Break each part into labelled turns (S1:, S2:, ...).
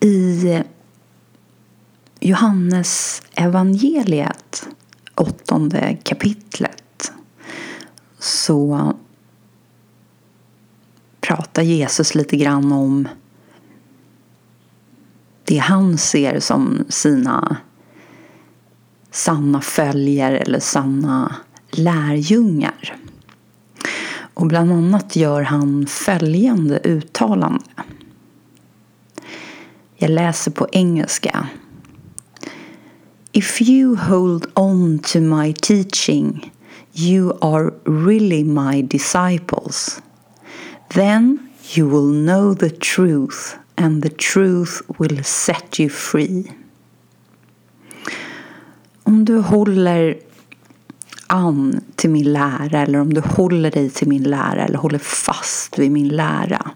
S1: I Johannes evangeliet, åttonde kapitlet, så pratar Jesus lite grann om det han ser som sina sanna följer eller sanna lärjungar. Och bland annat gör han följande uttalande. Jag läser på engelska. If you hold on to my teaching you are really my disciples. Then you will know the truth and the truth will set you free. Om du håller an till min lära eller om du håller dig till min lära eller håller fast vid min lära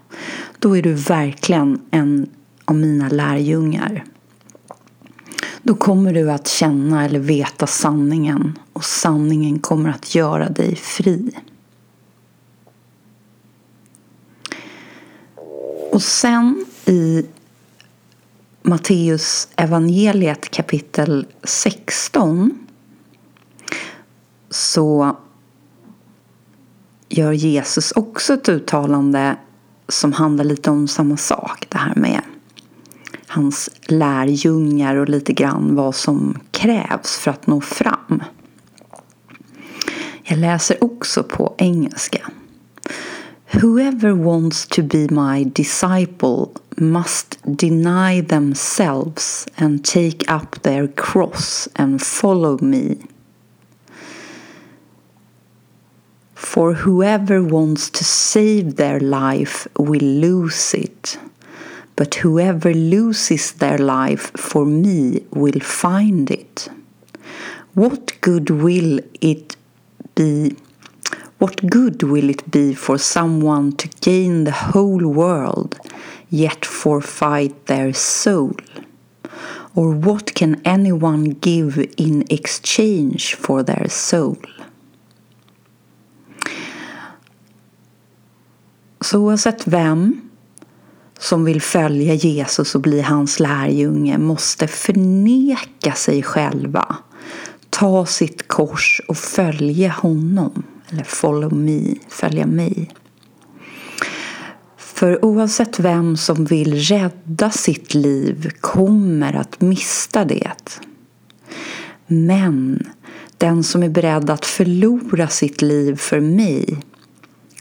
S1: då är du verkligen en av mina lärjungar. Då kommer du att känna eller veta sanningen och sanningen kommer att göra dig fri. Och sen i Matteus evangeliet kapitel 16 så gör Jesus också ett uttalande som handlar lite om samma sak. Det här med hans lärjungar och lite grann vad som krävs för att nå fram. Jag läser också på engelska. Whoever wants to be my disciple must deny themselves and take up their cross and follow me. For whoever wants to save their life will lose it. But whoever loses their life for me will find it. What good will it be? What good will it be for someone to gain the whole world yet forfeit their soul? Or what can anyone give in exchange for their soul? So Så oavsett vem som vill följa Jesus och bli hans lärjunge måste förneka sig själva, ta sitt kors och följa honom. Eller follow me, följa mig. För oavsett vem som vill rädda sitt liv kommer att mista det. Men den som är beredd att förlora sitt liv för mig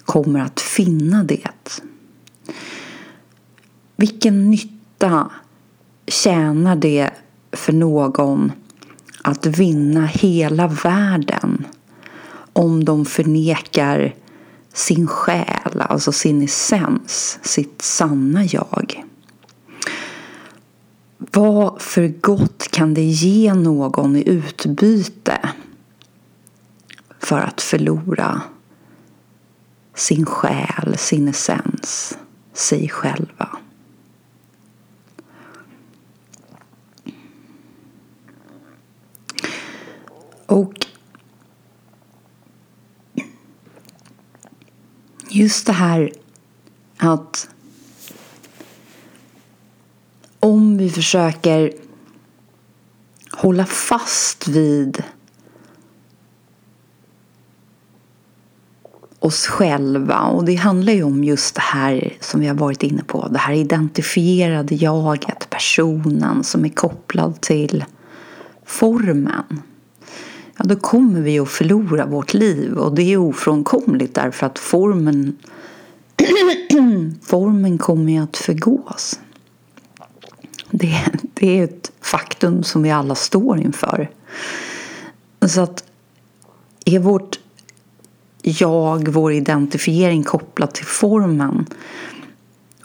S1: kommer att finna det. Vilken nytta tjänar det för någon att vinna hela världen om de förnekar sin själ, alltså sin essens, sitt sanna jag? Vad för gott kan det ge någon i utbyte för att förlora sin själ, sin essens, sig själva? Och just det här att om vi försöker hålla fast vid oss själva. Och det handlar ju om just det här som vi har varit inne på. Det här identifierade jaget, personen som är kopplad till formen ja, då kommer vi att förlora vårt liv. Och det är ofrånkomligt därför att formen, formen kommer att förgås. Det, det är ett faktum som vi alla står inför. Så att är vårt jag, vår identifiering kopplad till formen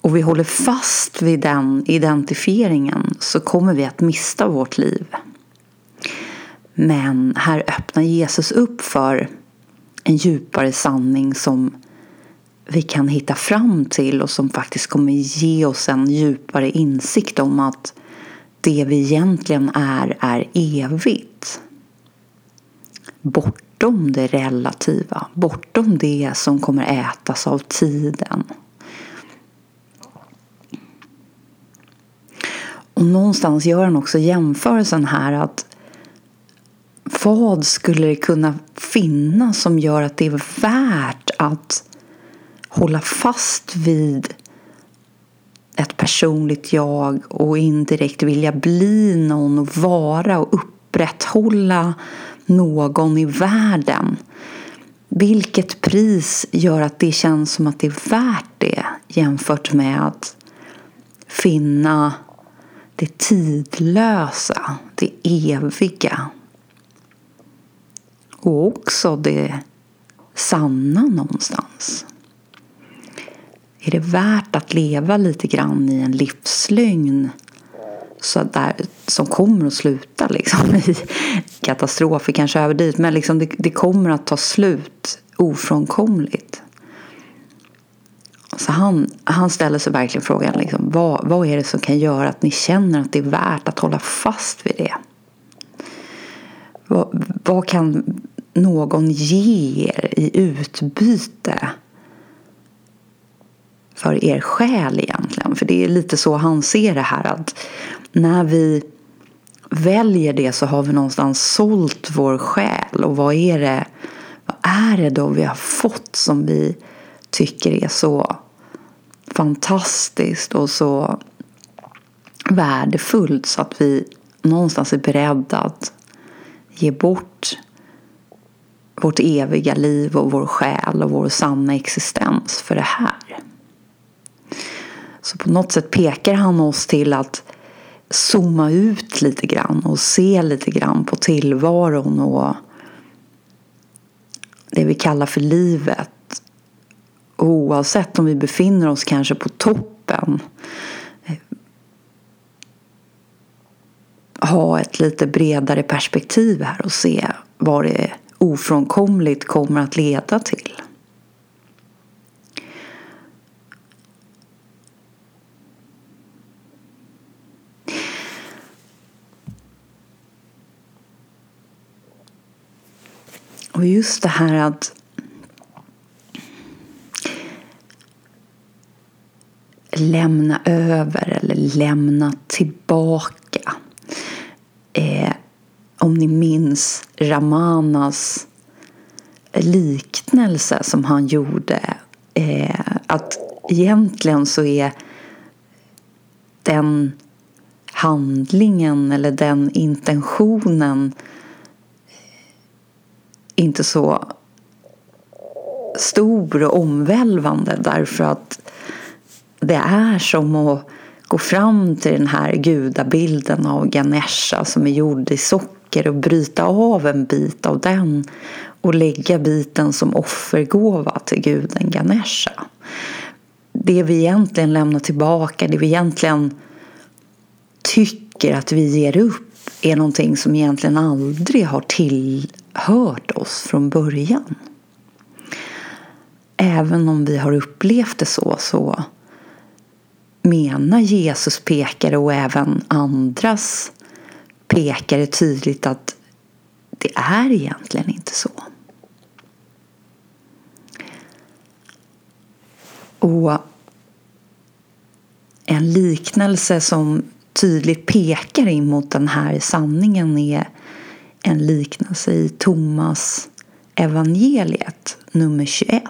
S1: och vi håller fast vid den identifieringen så kommer vi att mista vårt liv. Men här öppnar Jesus upp för en djupare sanning som vi kan hitta fram till och som faktiskt kommer ge oss en djupare insikt om att det vi egentligen är, är evigt. Bortom det relativa, bortom det som kommer ätas av tiden. Och någonstans gör han också jämförelsen här att vad skulle det kunna finnas som gör att det är värt att hålla fast vid ett personligt jag och indirekt vilja bli någon och vara och upprätthålla någon i världen. Vilket pris gör att det känns som att det är värt det jämfört med att finna det tidlösa, det eviga och också det sanna någonstans. Är det värt att leva lite grann i en livslögn så där, som kommer att sluta liksom, i katastrofer, kanske överdrivet, men liksom det, det, kommer att ta slut ofrånkomligt. Så han, han ställer sig verkligen frågan, liksom, vad, vad är det som kan göra att ni känner att det är värt att hålla fast vid det? Vad, vad kan någon ger i utbyte för er själ egentligen. För det är lite så han ser det här att när vi väljer det så har vi någonstans sålt vår själ. Och vad är det, vad är det då vi har fått som vi tycker är så fantastiskt och så värdefullt så att vi någonstans är beredda att ge bort vårt eviga liv och vår själ och vår sanna existens för det här. Så på något sätt pekar han oss till att zooma ut lite grann och se lite grann på tillvaron och det vi kallar för livet. Oavsett om vi befinner oss kanske på toppen ha ett lite bredare perspektiv här och se vad det ofrånkomligt kommer att leda till. Och just det här att lämna över eller lämna tillbaka. Eh, om ni minns Ramanas liknelse som han gjorde. Eh, att egentligen så är den handlingen eller den intentionen inte så stor och omvälvande därför att det är som att gå fram till den här gudabilden av Ganesha som är gjord i socker och bryta av en bit av den och lägga biten som offergåva till guden Ganesha. Det vi egentligen lämnar tillbaka, det vi egentligen tycker att vi ger upp är någonting som egentligen aldrig har tillhört oss från början. Även om vi har upplevt det så, så menar Jesus pekare och även andras pekare tydligt att det är egentligen inte så. Och en liknelse som tydligt pekar in mot den här sanningen är en liknelse i Thomas evangeliet nummer 21.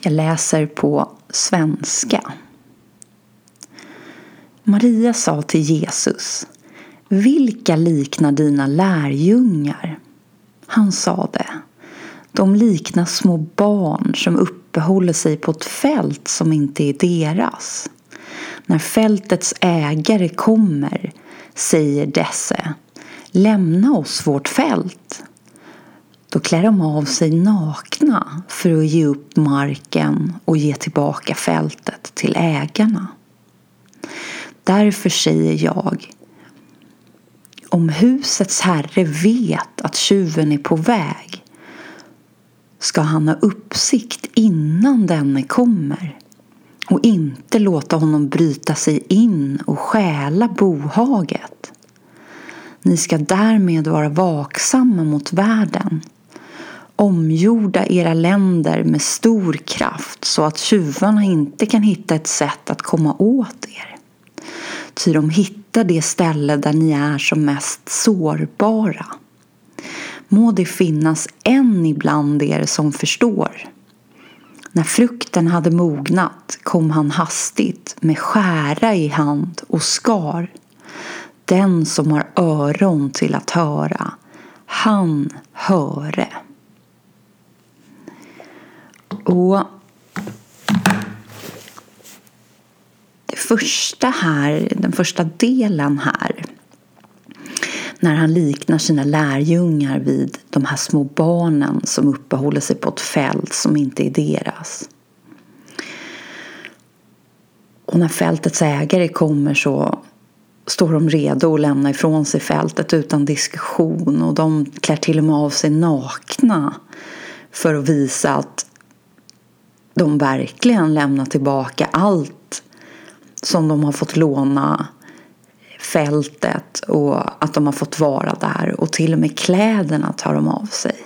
S1: Jag läser på svenska. Maria sa till Jesus Vilka liknar dina lärjungar? Han sade. De liknar små barn som uppehåller sig på ett fält som inte är deras. När fältets ägare kommer säger desse Lämna oss vårt fält. Då klär de av sig nakna för att ge upp marken och ge tillbaka fältet till ägarna. Därför säger jag om husets herre vet att tjuven är på väg ska han ha uppsikt innan denne kommer och inte låta honom bryta sig in och stjäla bohaget. Ni ska därmed vara vaksamma mot världen omgjorda era länder med stor kraft så att tjuvarna inte kan hitta ett sätt att komma åt er. Ty de hittar det ställe där ni är som mest sårbara. Må det finnas en ibland er som förstår. När frukten hade mognat kom han hastigt med skära i hand och skar. Den som har öron till att höra, han höre. Och första här, den första delen här när han liknar sina lärjungar vid de här små barnen som uppehåller sig på ett fält som inte är deras. Och när fältets ägare kommer så står de redo att lämna ifrån sig fältet utan diskussion och de klär till och med av sig nakna för att visa att de verkligen lämnar tillbaka allt som de har fått låna fältet och att de har fått vara där och till och med kläderna tar de av sig.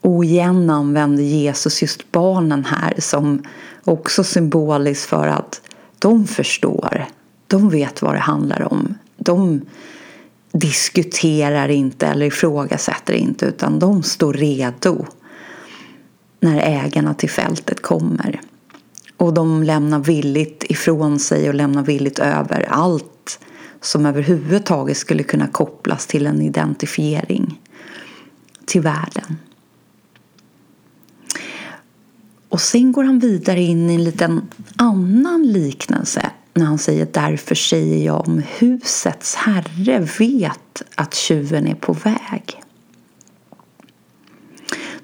S1: Och igen använder Jesus just barnen här som också symboliskt för att de förstår. De vet vad det handlar om. De diskuterar inte eller ifrågasätter inte utan de står redo när ägarna till fältet kommer. Och de lämnar villigt ifrån sig och lämnar villigt över allt som överhuvudtaget skulle kunna kopplas till en identifiering till världen. Och sen går han vidare in i en liten annan liknelse när han säger därför säger jag om husets herre vet att tjuven är på väg.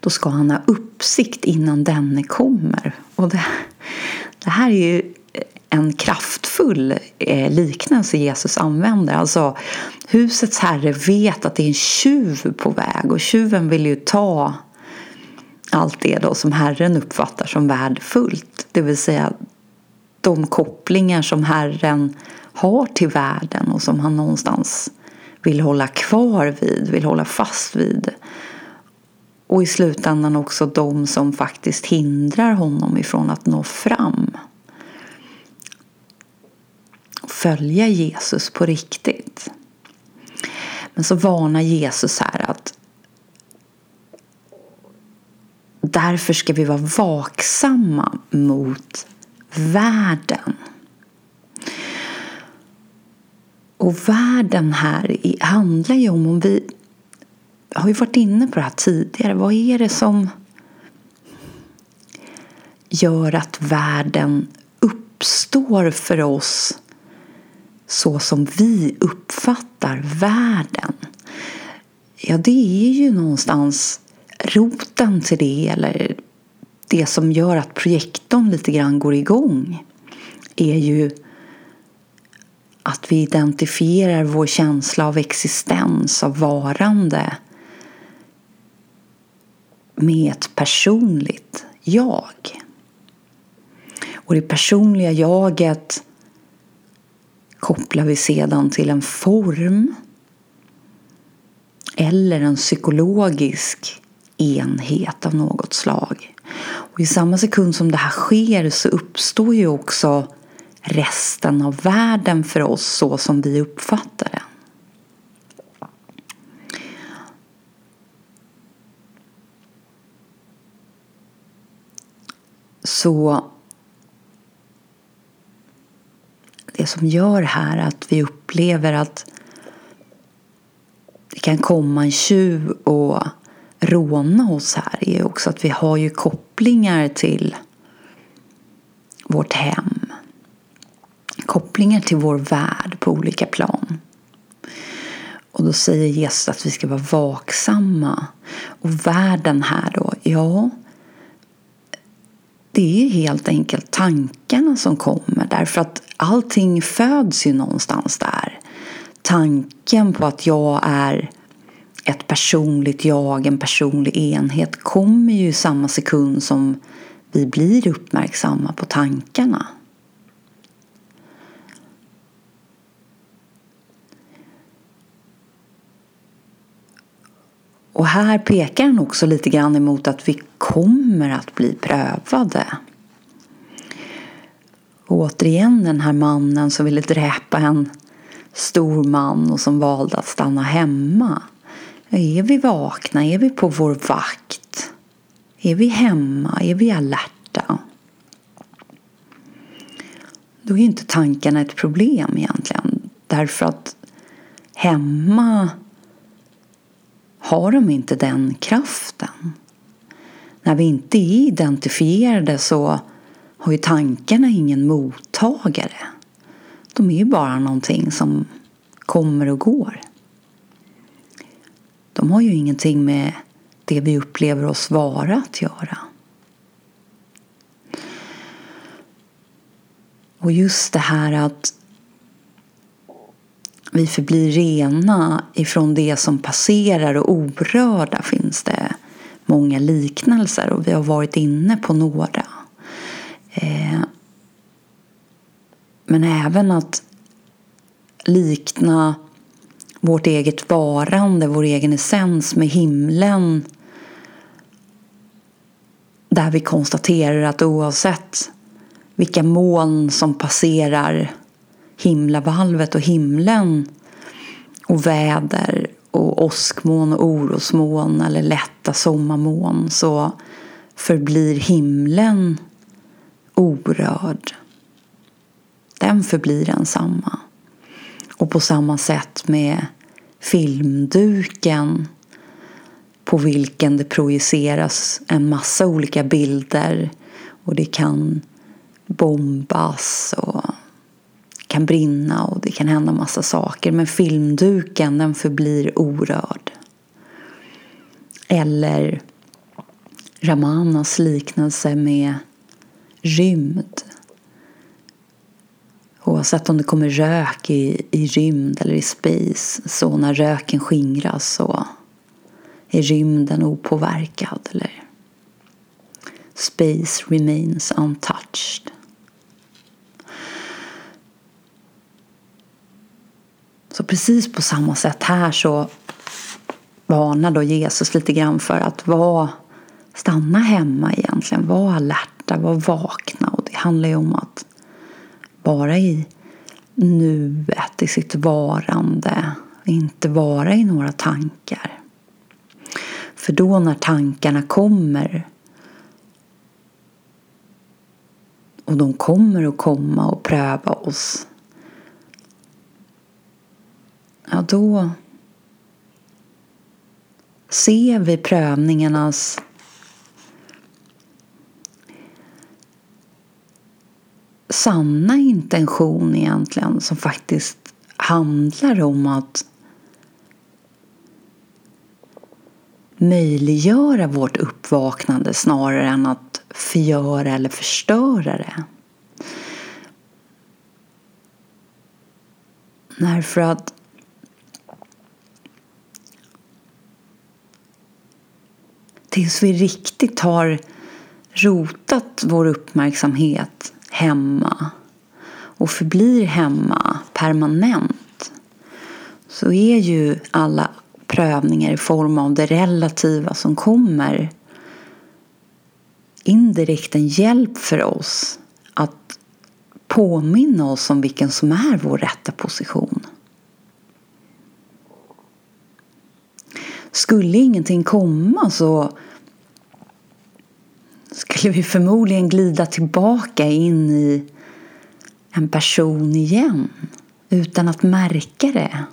S1: Då ska han ha uppsikt innan denne kommer. Och det, det här är ju en kraftfull eh, liknelse Jesus använder. Alltså, husets herre vet att det är en tjuv på väg och tjuven vill ju ta allt det då som Herren uppfattar som värdefullt. Det vill säga de kopplingar som Herren har till världen och som han någonstans vill hålla kvar vid, vill hålla fast vid. Och i slutändan också de som faktiskt hindrar honom ifrån att nå fram. Följa Jesus på riktigt. Men så varnar Jesus här att därför ska vi vara vaksamma mot världen. Och världen här handlar ju om om vi har ju varit inne på det här tidigare. Vad är det som gör att världen uppstår för oss så som vi uppfattar världen? Ja, det är ju någonstans roten till det eller det som gör att projektorn lite grann går igång är ju att vi identifierar vår känsla av existens, av varande med ett personligt jag. Och det personliga jaget kopplar vi sedan till en form eller en psykologisk enhet av något slag. Och I samma sekund som det här sker så uppstår ju också resten av världen för oss så som vi uppfattar den. Så det som gör här att vi upplever att det kan komma en tjuv och råna oss här är också att vi har ju kopplingar till vårt hem. Kopplingar till vår värld på olika plan. Och då säger Jesus att vi ska vara vaksamma. Och världen här då, ja, det är helt enkelt tankarna som kommer därför att allting föds ju någonstans där. Tanken på att jag är ett personligt jag, en personlig enhet kommer ju i samma sekund som vi blir uppmärksamma på tankarna. Och här pekar han också lite grann emot att vi kommer att bli prövade. Och återigen den här mannen som ville dräpa en stor man och som valde att stanna hemma. Är vi vakna? Är vi på vår vakt? Är vi hemma? Är vi alerta? Då är inte tankarna ett problem egentligen. Därför att hemma har de inte den kraften. När vi inte är identifierade så har ju tankarna ingen mottagare. De är ju bara någonting som kommer och går. De har ju ingenting med det vi upplever oss vara att göra. Och just det här att vi förblir rena ifrån det som passerar och orörda finns det många liknelser och vi har varit inne på några. Eh, men även att likna vårt eget varande, vår egen essens med himlen där vi konstaterar att oavsett vilka moln som passerar himlavalvet och himlen och väder och åskmoln och orosmoln eller lätta sommarmoln så förblir himlen orörd. Den förblir densamma. Och på samma sätt med filmduken på vilken det projiceras en massa olika bilder och det kan bombas och kan brinna och det kan hända massa saker. Men filmduken den förblir orörd. Eller Ramanas liknelse med rymd. Oavsett om det kommer rök i, i rymd eller i space så när röken skingras så är rymden opåverkad eller space remains untouched. Så precis på samma sätt här så varnar då Jesus lite grann för att vara, stanna hemma egentligen, Var alerta, var vakna. Och det handlar ju om att vara i nuet, i sitt varande, inte vara i några tankar. För då när tankarna kommer och de kommer att komma och pröva oss ja då ser vi prövningarnas sanna intention egentligen som faktiskt handlar om att möjliggöra vårt uppvaknande snarare än att förgöra eller förstöra det. Därför att tills vi riktigt har rotat vår uppmärksamhet hemma och förblir hemma permanent så är ju alla prövningar i form av det relativa som kommer indirekt en hjälp för oss att påminna oss om vilken som är vår rätta position. Skulle ingenting komma så skulle vi förmodligen glida tillbaka in i en person igen utan att märka det.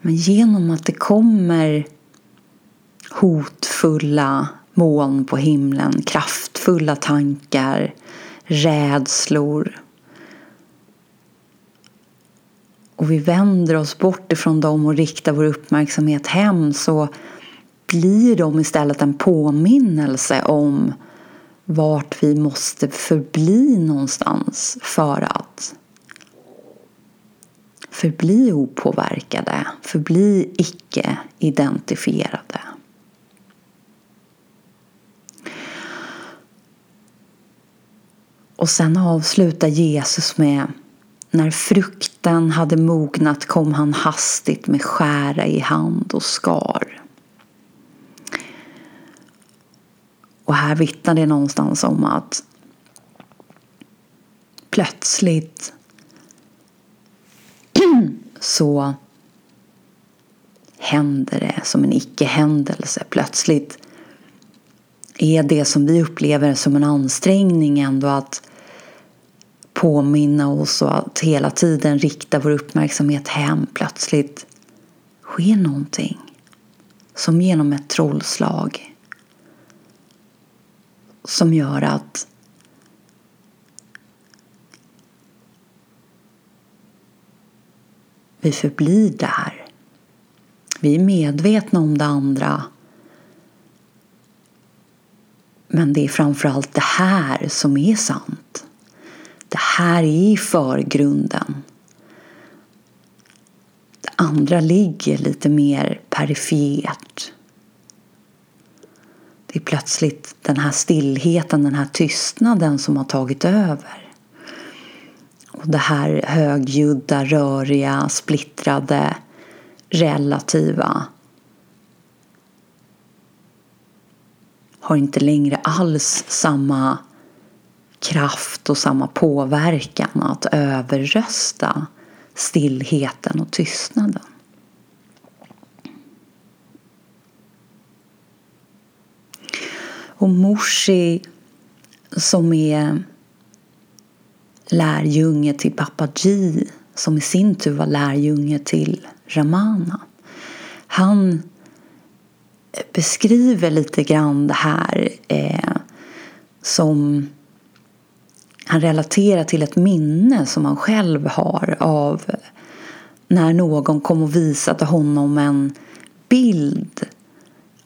S1: Men genom att det kommer hotfulla moln på himlen, kraftfulla tankar, rädslor och vi vänder oss bort ifrån dem och riktar vår uppmärksamhet hem så blir de istället en påminnelse om vart vi måste förbli någonstans för att förbli opåverkade, förbli icke-identifierade. Och sen avslutar Jesus med när frukten hade mognat kom han hastigt med skära i hand och skar. Och här vittnar det någonstans om att plötsligt så händer det som en icke-händelse. Plötsligt är det som vi upplever som en ansträngning ändå att påminna oss och att hela tiden rikta vår uppmärksamhet hem. Plötsligt sker någonting som genom ett trollslag som gör att vi förblir där. Vi är medvetna om det andra men det är framförallt det här som är sant. Det här är förgrunden. Det andra ligger lite mer perifert. Det är plötsligt den här stillheten, den här tystnaden som har tagit över. Och det här högljudda, röriga, splittrade, relativa har inte längre alls samma kraft och samma påverkan att överrösta stillheten och tystnaden. Och Morsi som är lärjunge till Papaji som i sin tur var lärjunge till Ramana. Han beskriver lite grann det här eh, som han relaterar till ett minne som han själv har av när någon kom och visade honom en bild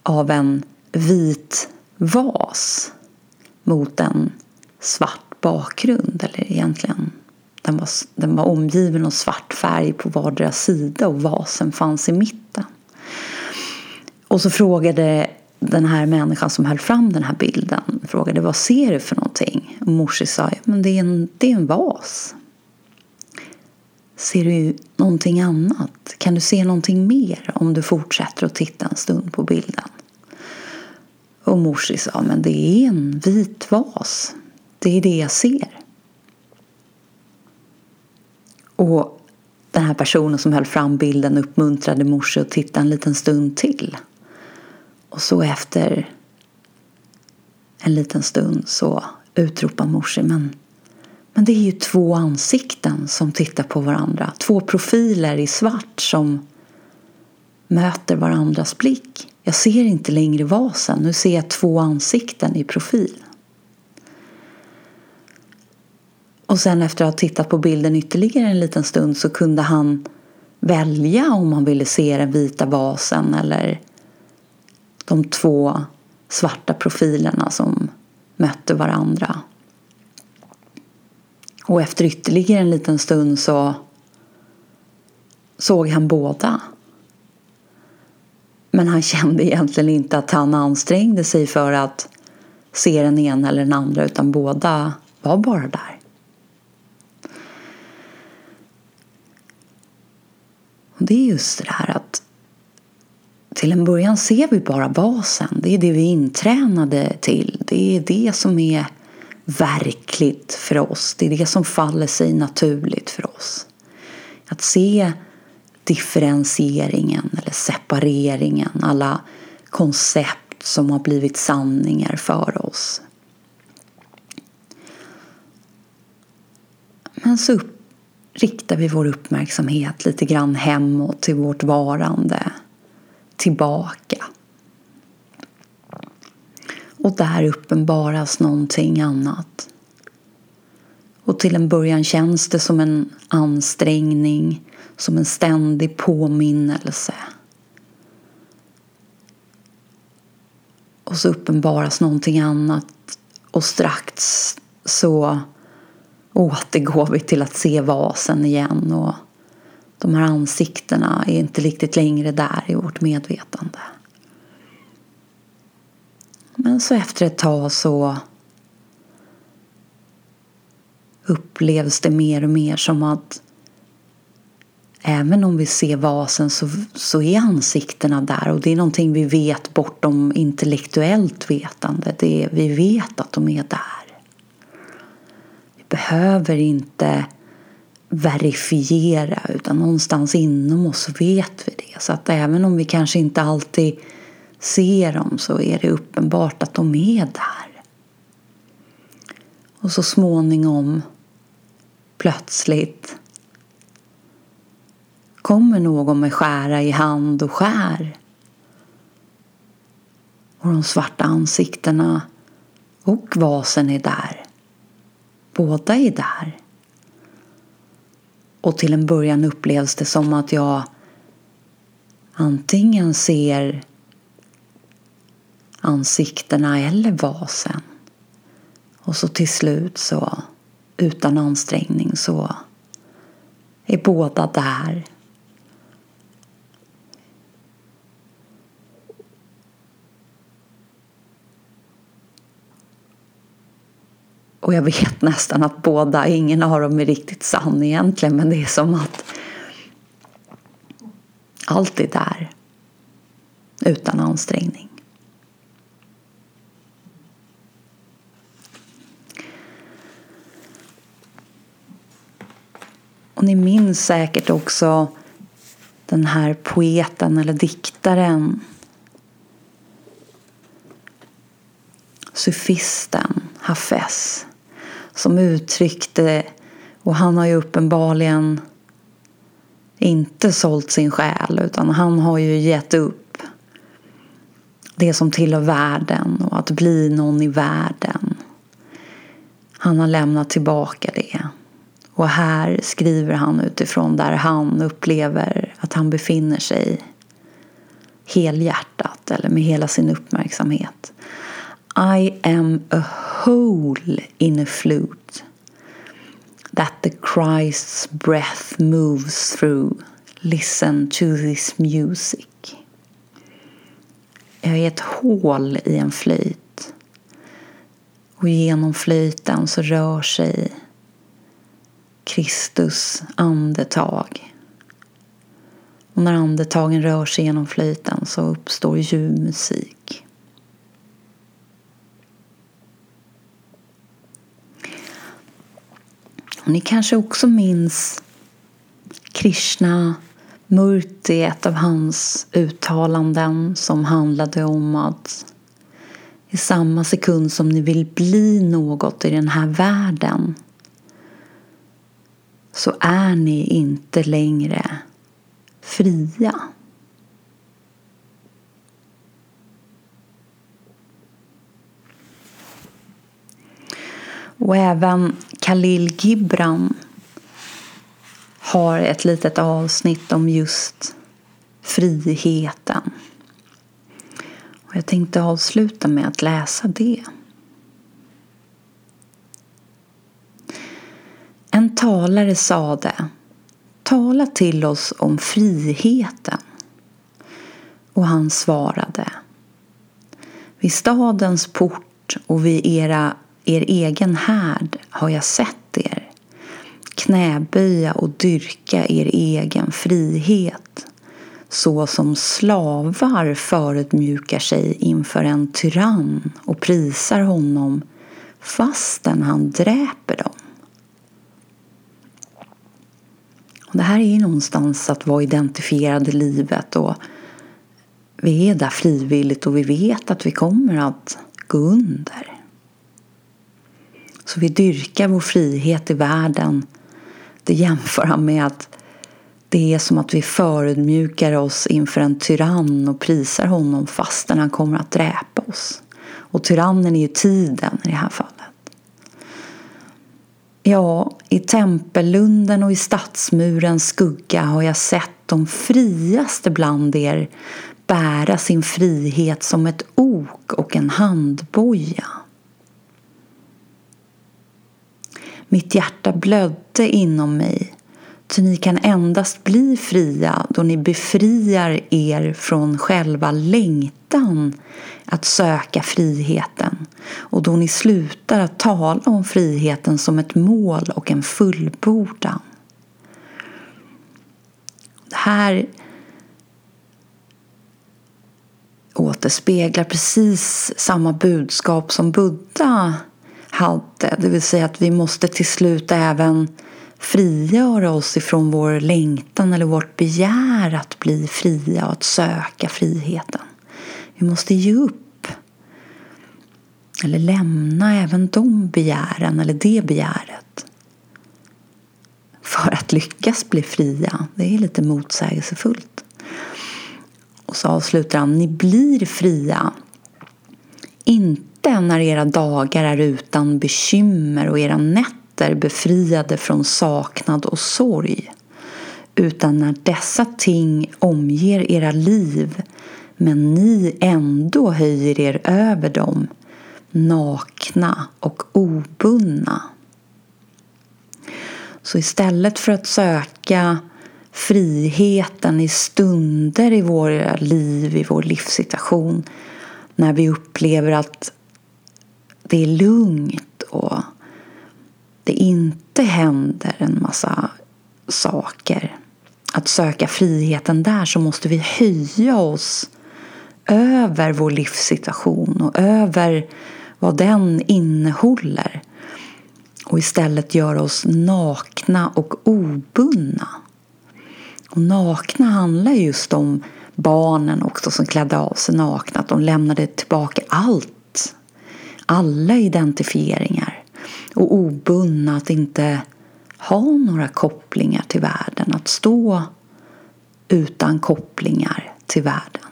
S1: av en vit vas mot en svart bakgrund. Eller egentligen, den var, den var omgiven av svart färg på vardera sida och vasen fanns i mitten. Och så frågade den här människan som höll fram den här bilden frågade vad ser du för någonting? Och morsi sa men det är, en, det är en vas. Ser du någonting annat? Kan du se någonting mer om du fortsätter att titta en stund på bilden? Och morsi sa men det är en vit vas. Det är det jag ser. Och den här personen som höll fram bilden uppmuntrade morsi att titta en liten stund till. Och så efter en liten stund så utropar morsi men, men det är ju två ansikten som tittar på varandra. Två profiler i svart som möter varandras blick. Jag ser inte längre vasen, nu ser jag två ansikten i profil. Och sen efter att ha tittat på bilden ytterligare en liten stund så kunde han välja om han ville se den vita vasen eller de två svarta profilerna som mötte varandra. Och efter ytterligare en liten stund så såg han båda. Men han kände egentligen inte att han ansträngde sig för att se den ena eller den andra utan båda var bara där. Och det är just det här att till en början ser vi bara basen. Det är det vi är intränade till. Det är det som är verkligt för oss. Det är det som faller sig naturligt för oss. Att se differentieringen eller separeringen, alla koncept som har blivit sanningar för oss. Men så riktar vi vår uppmärksamhet lite grann hemåt till vårt varande tillbaka. Och där uppenbaras någonting annat. Och till en början känns det som en ansträngning, som en ständig påminnelse. Och så uppenbaras någonting annat och strax så återgår vi till att se vasen igen och de här ansiktena är inte riktigt längre där i vårt medvetande. Men så efter ett tag så upplevs det mer och mer som att även om vi ser vasen så, så är ansiktena där och det är någonting vi vet bortom intellektuellt vetande. Det är, vi vet att de är där. Vi behöver inte verifiera utan någonstans inom oss vet vi det. Så att även om vi kanske inte alltid ser dem så är det uppenbart att de är där. Och så småningom plötsligt kommer någon med skära i hand och skär. Och de svarta ansiktena och vasen är där. Båda är där. Och till en början upplevs det som att jag antingen ser ansiktena eller vasen. Och så till slut så, utan ansträngning, så är båda där. Och jag vet nästan att båda, ingen av dem är riktigt sann egentligen, men det är som att allt är där utan ansträngning. Och ni minns säkert också den här poeten eller diktaren sufisten Hafez som uttryckte, och han har ju uppenbarligen inte sålt sin själ utan han har ju gett upp det som tillhör världen och att bli någon i världen. Han har lämnat tillbaka det. Och här skriver han utifrån där han upplever att han befinner sig helhjärtat eller med hela sin uppmärksamhet. I am a hole in a flute that the Christ's breath moves through. Listen to this music. Jag är ett hål i en flöjt och genom flöjten så rör sig Kristus andetag. Och när andetagen rör sig genom flöjten så uppstår ljuv musik. Och ni kanske också minns Krishna Murti, ett av hans uttalanden som handlade om att i samma sekund som ni vill bli något i den här världen så är ni inte längre fria. Och även Khalil Gibran har ett litet avsnitt om just friheten. Och jag tänkte avsluta med att läsa det. En talare sade Tala till oss om friheten. Och han svarade Vid stadens port och vid era er egen härd har jag sett er knäböja och dyrka er egen frihet så som slavar förödmjukar sig inför en tyrann och prisar honom fastän han dräper dem. Och det här är ju någonstans att vara identifierad i livet och vi är där frivilligt och vi vet att vi kommer att gå under. Så vi dyrkar vår frihet i världen. Det jämför han med att det är som att vi förödmjukar oss inför en tyrann och prisar honom fastän han kommer att dräpa oss. Och tyrannen är ju tiden i det här fallet. Ja, i tempellunden och i stadsmurens skugga har jag sett de friaste bland er bära sin frihet som ett ok och en handboja. Mitt hjärta blödde inom mig, ty ni kan endast bli fria då ni befriar er från själva längtan att söka friheten och då ni slutar att tala om friheten som ett mål och en fullbordan. Det här återspeglar precis samma budskap som Buddha hade. Det vill säga att vi måste till slut även frigöra oss ifrån vår längtan eller vårt begär att bli fria och att söka friheten. Vi måste ge upp. Eller lämna även de begären eller det begäret. För att lyckas bli fria. Det är lite motsägelsefullt. Och så avslutar han. Ni blir fria. Inte när era dagar är utan bekymmer och era nätter befriade från saknad och sorg. Utan när dessa ting omger era liv men ni ändå höjer er över dem, nakna och obundna. Så istället för att söka friheten i stunder i våra liv, i vår livssituation, när vi upplever att det är lugnt och det inte händer en massa saker. Att söka friheten där så måste vi höja oss över vår livssituation och över vad den innehåller och istället göra oss nakna och obundna. Och nakna handlar just om barnen också som klädde av sig nakna, att de lämnade tillbaka allt, alla identifieringar och obundna att inte ha några kopplingar till världen, att stå utan kopplingar till världen.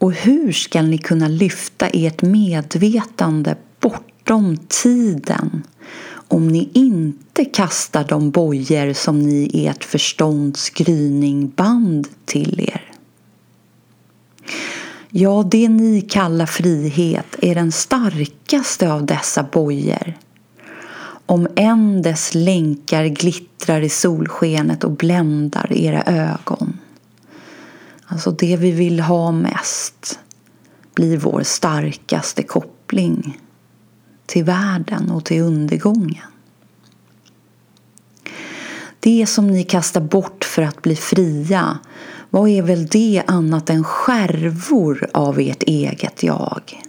S1: Och hur ska ni kunna lyfta ert medvetande bortom tiden om ni inte kastar de bojor som ni i ert förstånds gryning band till er? Ja, det ni kallar frihet är den starkaste av dessa bojor. Om än dess länkar glittrar i solskenet och bländar era ögon. Alltså det vi vill ha mest blir vår starkaste koppling till världen och till undergången. Det som ni kastar bort för att bli fria, vad är väl det annat än skärvor av ert eget jag?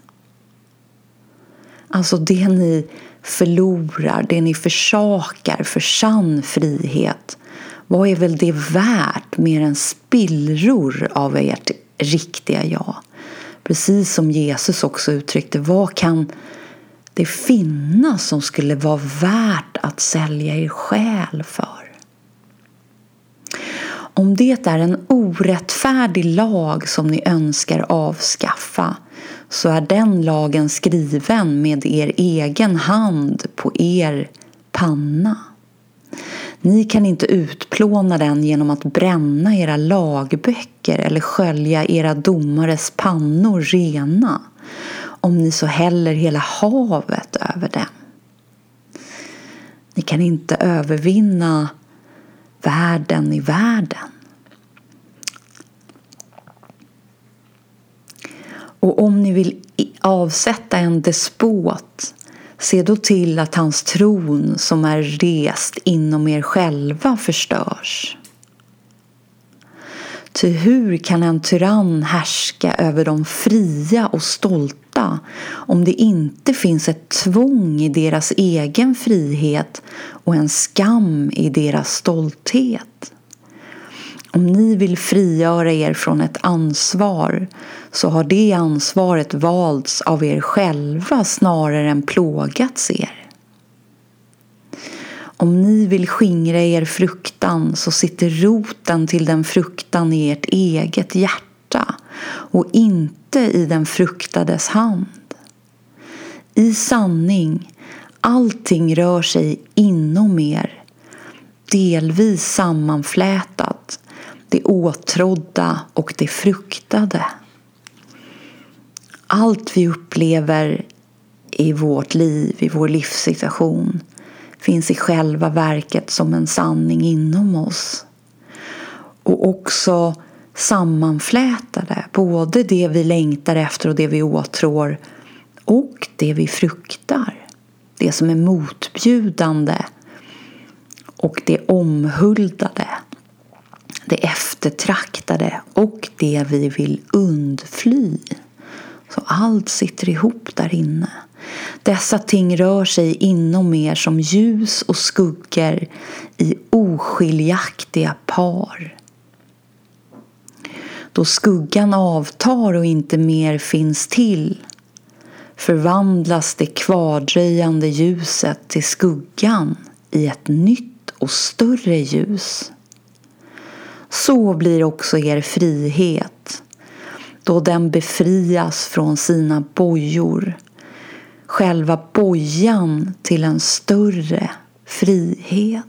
S1: Alltså det ni förlorar, det ni försakar för sann frihet vad är väl det värt mer än spillror av ert riktiga jag? Precis som Jesus också uttryckte, vad kan det finnas som skulle vara värt att sälja er själ för? Om det är en orättfärdig lag som ni önskar avskaffa så är den lagen skriven med er egen hand på er panna. Ni kan inte utplåna den genom att bränna era lagböcker eller skölja era domares pannor rena om ni så häller hela havet över den. Ni kan inte övervinna världen i världen. Och om ni vill avsätta en despot Se då till att hans tron som är rest inom er själva förstörs. Ty hur kan en tyrann härska över de fria och stolta om det inte finns ett tvång i deras egen frihet och en skam i deras stolthet? Om ni vill frigöra er från ett ansvar så har det ansvaret valts av er själva snarare än plågats er. Om ni vill skingra er fruktan så sitter roten till den fruktan i ert eget hjärta och inte i den fruktades hand. I sanning, allting rör sig inom er, delvis sammanflätat, det åtrådda och det fruktade. Allt vi upplever i vårt liv, i vår livssituation finns i själva verket som en sanning inom oss. Och också sammanflätade. Både det vi längtar efter och det vi åtrår och det vi fruktar. Det som är motbjudande och det omhuldade. Det eftertraktade och det vi vill undfly. Så allt sitter ihop där inne. Dessa ting rör sig inom er som ljus och skuggor i oskiljaktiga par. Då skuggan avtar och inte mer finns till förvandlas det kvardröjande ljuset till skuggan i ett nytt och större ljus. Så blir också er frihet då den befrias från sina bojor själva bojan till en större frihet.